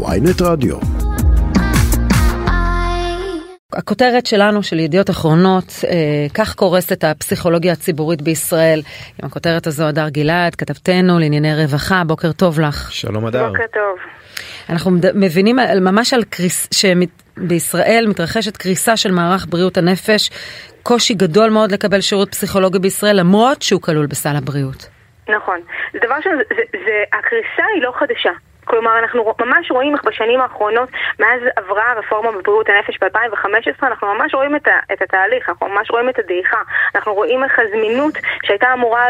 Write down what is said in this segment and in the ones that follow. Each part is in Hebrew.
ויינט רדיו. הכותרת שלנו, של ידיעות אחרונות, אה, כך קורסת הפסיכולוגיה הציבורית בישראל. עם הכותרת הזו, הדר גלעד, כתבתנו לענייני רווחה, בוקר טוב לך. שלום הדר. בוקר טוב. אנחנו מבינים על, ממש על קריס... שבישראל מתרחשת קריסה של מערך בריאות הנפש, קושי גדול מאוד לקבל שירות פסיכולוגי בישראל, למרות שהוא כלול בסל הבריאות. נכון. זה דבר ש... זה, זה, זה, הקריסה היא לא חדשה. כלומר, אנחנו ממש רואים איך בשנים האחרונות, מאז עברה הרפורמה בבריאות הנפש ב-2015, אנחנו ממש רואים את, ה- את התהליך, אנחנו ממש רואים את הדעיכה. אנחנו רואים איך הזמינות שהייתה אמורה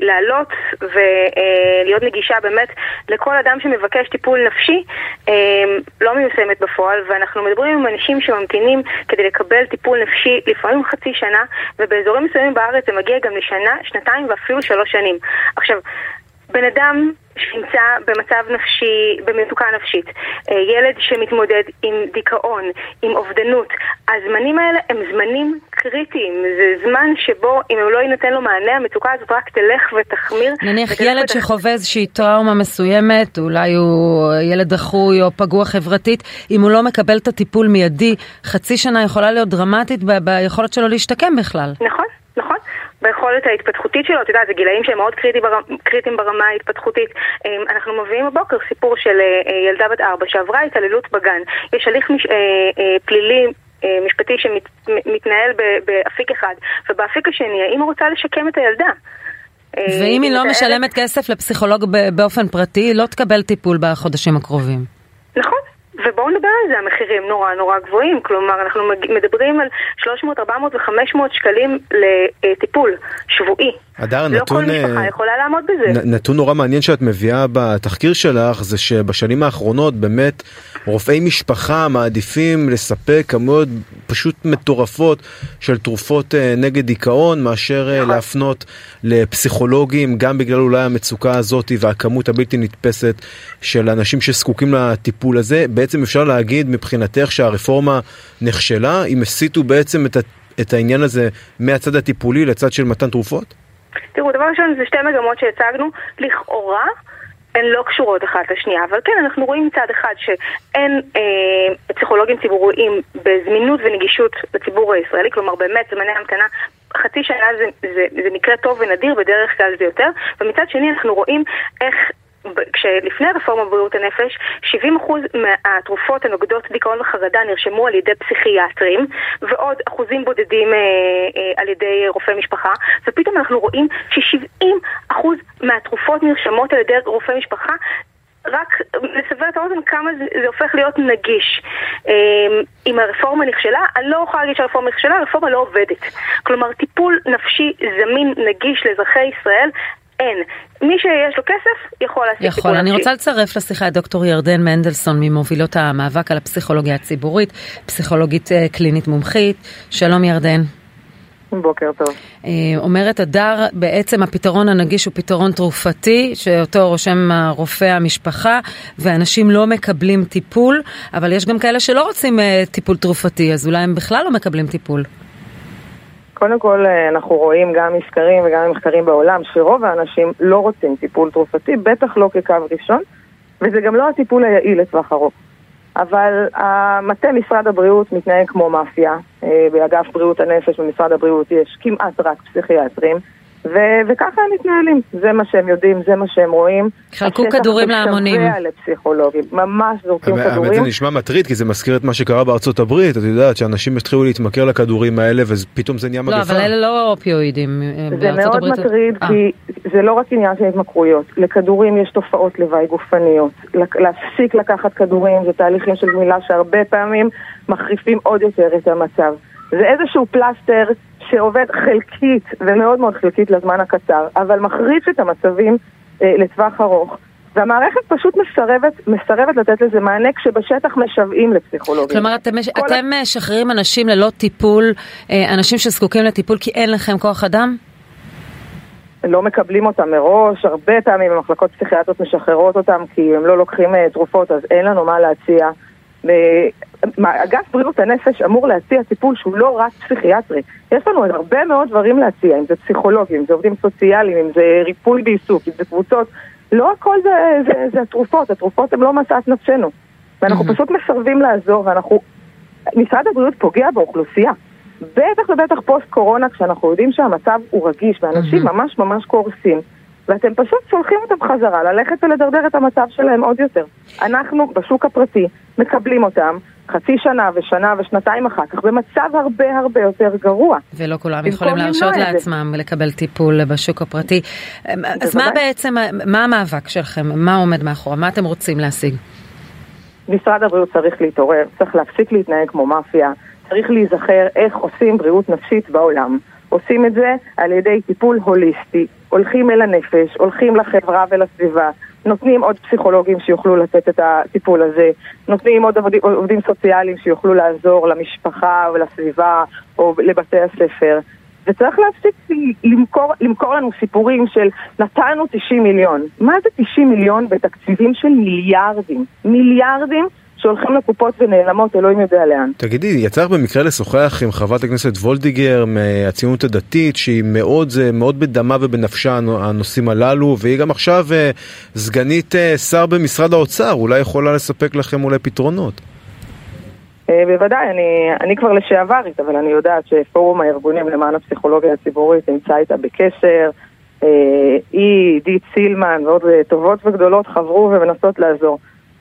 לעלות ולהיות נגישה באמת לכל אדם שמבקש טיפול נפשי, אמ, לא מיושמת בפועל, ואנחנו מדברים עם אנשים שממתינים כדי לקבל טיפול נפשי לפעמים חצי שנה, ובאזורים מסוימים בארץ זה מגיע גם לשנה, שנתיים ואפילו שלוש שנים. עכשיו, בן אדם שנמצא במצב נפשי, במצוקה נפשית, אה, ילד שמתמודד עם דיכאון, עם אובדנות, הזמנים האלה הם זמנים קריטיים, זה זמן שבו אם הוא לא יינתן לו מענה, המצוקה הזאת רק תלך ותחמיר. נניח ילד ותח... שחווה איזושהי טראומה מסוימת, אולי הוא ילד דחוי או פגוע חברתית, אם הוא לא מקבל את הטיפול מיידי, חצי שנה יכולה להיות דרמטית ביכולת שלו להשתקם בכלל. נכון. ביכולת ההתפתחותית שלו, את יודעת, זה גילאים שהם מאוד קריטיים, ברמה, קריטיים ברמה ההתפתחותית. אמ, אנחנו מביאים בבוקר סיפור של אה, ילדה בת ארבע שעברה התעללות בגן. יש הליך מש, אה, אה, פלילי משפטי שמתנהל באפיק אחד, ובאפיק השני האמא רוצה לשקם את הילדה. ואם היא לא משלמת כסף לפסיכולוג באופן פרטי, היא לא תקבל טיפול בחודשים הקרובים. ובואו נדבר על זה, המחירים נורא נורא גבוהים, כלומר אנחנו מדברים על 300, 400 ו-500 שקלים לטיפול שבועי. הדר, לא נתון... כל משפחה יכולה לעמוד בזה. נתון נורא מעניין שאת מביאה בתחקיר שלך זה שבשנים האחרונות באמת רופאי משפחה מעדיפים לספק כמויות פשוט מטורפות של תרופות אה, נגד דיכאון מאשר אה, נכון. להפנות לפסיכולוגים גם בגלל אולי המצוקה הזאת והכמות הבלתי נתפסת של אנשים שזקוקים לטיפול הזה. בעצם אפשר להגיד מבחינתך שהרפורמה נכשלה, אם הסיטו בעצם את, את העניין הזה מהצד הטיפולי לצד של מתן תרופות? תראו, דבר ראשון זה שתי מגמות שהצגנו, לכאורה הן לא קשורות אחת לשנייה, אבל כן, אנחנו רואים מצד אחד שאין אה, פסיכולוגים ציבוריים בזמינות ונגישות לציבור הישראלי, כלומר באמת זמני המתנה חצי שנה זה, זה, זה מקרה טוב ונדיר, בדרך כלל זה יותר, ומצד שני אנחנו רואים איך כשלפני הרפורמה בבריאות הנפש, 70% מהתרופות הנוגדות דיכאון וחרדה נרשמו על ידי פסיכיאטרים, ועוד אחוזים בודדים אה, אה, על ידי רופאי משפחה, ופתאום אנחנו רואים ש-70% מהתרופות נרשמות על ידי רופאי משפחה, רק לסבר את האוזן כמה זה, זה הופך להיות נגיש. אה, אם הרפורמה נכשלה, אני לא יכולה להגיד שהרפורמה נכשלה, הרפורמה לא עובדת. כלומר, טיפול נפשי זמין, נגיש לאזרחי ישראל, אין. מי שיש לו כסף יכול להשיג טיפול יכול. אני רוצה לצרף לשיחה את דוקטור ירדן מנדלסון ממובילות המאבק על הפסיכולוגיה הציבורית, פסיכולוגית אה, קלינית מומחית. שלום ירדן. בוקר טוב. אה, אומרת הדר, בעצם הפתרון הנגיש הוא פתרון תרופתי, שאותו רושם הרופא המשפחה, ואנשים לא מקבלים טיפול, אבל יש גם כאלה שלא רוצים אה, טיפול תרופתי, אז אולי הם בכלל לא מקבלים טיפול. קודם כל אה, אנחנו רואים גם מסקרים וגם מחקרים בעולם שרוב האנשים לא רוצים טיפול תרופתי, בטח לא כקו ראשון, וזה גם לא הטיפול היעיל לטווח ארוך. אבל המטה משרד הבריאות מתנהג כמו מאפיה, אה, באגף בריאות הנפש במשרד הבריאות יש כמעט רק פסיכיאטרים. ו- וככה הם מתנהלים, זה מה שהם יודעים, זה מה שהם רואים. חלקו כדורים להמונים. השטח משווה לפסיכולוגים, ממש זורקים כדורים. האמת זה נשמע מטריד, כי זה מזכיר את מה שקרה בארצות הברית, את יודעת שאנשים התחילו להתמכר לכדורים האלה, ופתאום זה נהיה מגפה. לא, אבל אלה לא אופיואידים זה מאוד הברית... מטריד, 아. אה. כי זה לא רק עניין של התמכרויות. לכדורים יש תופעות לוואי גופניות. להפסיק לקחת כדורים זה תהליכים של גמילה שהרבה פעמים מחריפים עוד יותר את המצב. זה איזשהו פלסטר שעובד חלקית ומאוד מאוד חלקית לזמן הקצר, אבל מחריף את המצבים אה, לטווח ארוך. והמערכת פשוט מסרבת, מסרבת לתת לזה מענה כשבשטח משוועים לפסיכולוגים. כלומר, אתם, אתם משחררים אנשים ללא טיפול, אה, אנשים שזקוקים לטיפול כי אין לכם כוח אדם? לא מקבלים אותם מראש, הרבה פעמים המחלקות פסיכיאטריות משחררות אותם כי הם לא לוקחים אה, תרופות, אז אין לנו מה להציע. אגף בריאות הנפש אמור להציע טיפול שהוא לא רק פסיכיאטרי. יש לנו עוד הרבה מאוד דברים להציע, אם זה פסיכולוגים, אם זה עובדים סוציאליים, אם זה ריפוי בעיסוק, אם זה קבוצות לא הכל זה, זה, זה התרופות, התרופות הן לא משאת נפשנו. ואנחנו mm-hmm. פשוט מסרבים לעזור, ואנחנו... משרד הבריאות פוגע באוכלוסייה. בטח ובטח פוסט קורונה, כשאנחנו יודעים שהמצב הוא רגיש, ואנשים mm-hmm. ממש ממש קורסים. ואתם פשוט שולחים אותם חזרה ללכת ולדרדר את המצב שלהם עוד יותר. אנחנו בשוק הפרטי מקבלים אותם חצי שנה ושנה ושנתיים אחר כך במצב הרבה הרבה יותר גרוע. ולא כולם יכולים להרשות לעצמם לקבל טיפול בשוק הפרטי. אז מה בעצם, מה המאבק שלכם? מה עומד מאחורה? מה אתם רוצים להשיג? משרד הבריאות צריך להתעורר, צריך להפסיק להתנהג כמו מאפיה, צריך להיזכר איך עושים בריאות נפשית בעולם. עושים את זה על ידי טיפול הוליסטי, הולכים אל הנפש, הולכים לחברה ולסביבה, נותנים עוד פסיכולוגים שיוכלו לתת את הטיפול הזה, נותנים עוד עובדים, עובדים סוציאליים שיוכלו לעזור למשפחה ולסביבה או לבתי הספר. וצריך להפסיק למכור, למכור לנו סיפורים של נתנו 90 מיליון. מה זה 90 מיליון בתקציבים של מיליארדים? מיליארדים שהולכים לקופות ונעלמות, אלוהים יודע לאן. תגידי, יצא לך במקרה לשוחח עם חברת הכנסת וולדיגר מהציונות הדתית, שהיא מאוד, מאוד בדמה ובנפשה הנושאים הללו, והיא גם עכשיו אה, סגנית אה, שר במשרד האוצר, אולי יכולה לספק לכם אולי פתרונות. אה, בוודאי, אני, אני כבר לשעברית, אבל אני יודעת שפורום הארגונים למען הפסיכולוגיה הציבורית נמצא איתה בקשר. היא, עידית סילמן ועוד טובות וגדולות חברו ומנסות לעזור.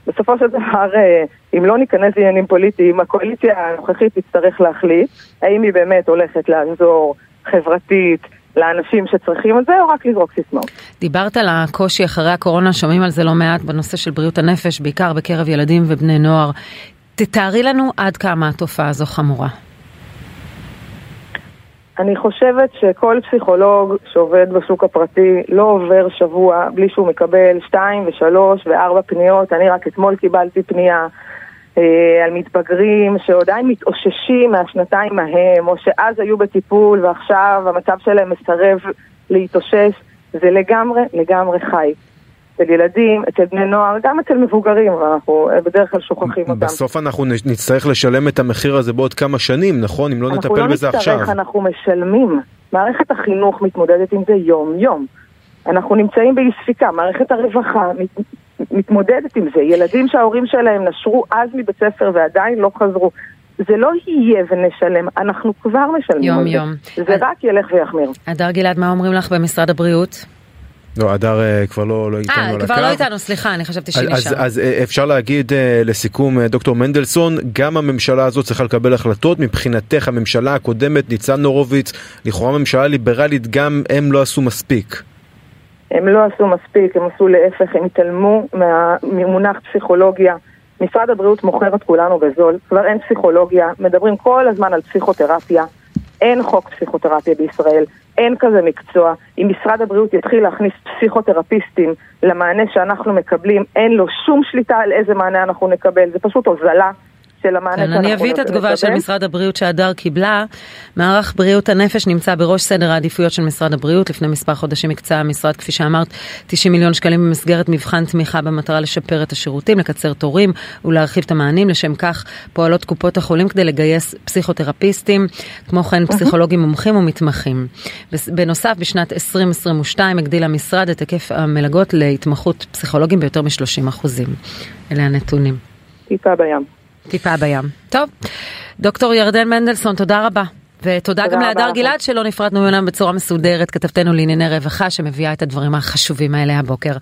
בסופו של דבר, אה, אם לא ניכנס לעניינים פוליטיים, הקואליציה הנוכחית תצטרך להחליט האם היא באמת הולכת לעזור חברתית לאנשים שצריכים את זה, או רק לזרוק סיסמאות. דיברת על הקושי אחרי הקורונה, שומעים על זה לא מעט בנושא של בריאות הנפש, בעיקר בקרב ילדים ובני נוער. תתארי לנו עד כמה התופעה הזו חמורה. אני חושבת שכל פסיכולוג שעובד בשוק הפרטי לא עובר שבוע בלי שהוא מקבל שתיים ושלוש וארבע פניות. אני רק אתמול קיבלתי פנייה אה, על מתבגרים שעדיין מתאוששים מהשנתיים ההם, או שאז היו בטיפול ועכשיו המצב שלהם מסרב להתאושש. זה לגמרי לגמרי חי. אצל ילדים, אצל בני נוער, גם אצל מבוגרים, ואנחנו אה, בדרך כלל שוכחים אותם. בסוף אנחנו נצטרך לשלם את המחיר הזה בעוד כמה שנים, נכון? אם לא נטפל לא בזה עכשיו. אנחנו לא נצטרך, אנחנו משלמים. מערכת החינוך מתמודדת עם זה יום-יום. אנחנו נמצאים באי ספיקה, מערכת הרווחה מת, מתמודדת עם זה. ילדים שההורים שלהם נשרו אז מבית ספר ועדיין לא חזרו. זה לא יהיה ונשלם, אנחנו כבר משלמים יום יום. זה. רק ילך ויחמיר. הדר גלעד, מה אומרים לך במשרד הבריאות? לא, הדר אה, כבר לא, לא איתנו על הקו. אה, כבר לא איתנו, סליחה, אני חשבתי שהיא נשאר. אז, אז אה, אפשר להגיד לסיכום, דוקטור מנדלסון, גם הממשלה הזאת צריכה לקבל החלטות. מבחינתך, הממשלה הקודמת, ניצן הורוביץ, לכאורה ממשלה ליברלית, גם הם לא עשו מספיק. הם לא עשו מספיק, הם עשו להפך, הם התעלמו ממונח פסיכולוגיה. משרד הבריאות מוכר את כולנו בזול, כבר אין פסיכולוגיה, מדברים כל הזמן על פסיכותרפיה. אין חוק פסיכותרפיה בישראל, אין כזה מקצוע. אם משרד הבריאות יתחיל להכניס פסיכותרפיסטים למענה שאנחנו מקבלים, אין לו שום שליטה על איזה מענה אנחנו נקבל, זה פשוט הוזלה של המענה כן, שאנחנו אני אביא את התגובה של משרד הבריאות שהדר קיבלה. מערך בריאות הנפש נמצא בראש סדר העדיפויות של משרד הבריאות. לפני מספר חודשים הקצה המשרד, כפי שאמרת, 90 מיליון שקלים במסגרת מבחן תמיכה במטרה לשפר את השירותים, לקצר תורים ולהרחיב את המענים. לשם כך פועלות קופות החולים כדי לגייס פסיכותרפיסטים, כמו כן פסיכולוגים מומחים ומתמחים. בנוסף, בשנת 2022 הגדיל המשרד את היקף המלגות להתמחות פסיכולוגים ביותר מ-30 אלה הנתונים. טיפה בים. טיפה בים. טוב, דוקטור ירדן מנדלסון, תודה רבה. ותודה גם להדר גלעד שלא נפרדנו ממנו בצורה מסודרת, כתבתנו לענייני רווחה שמביאה את הדברים החשובים האלה הבוקר.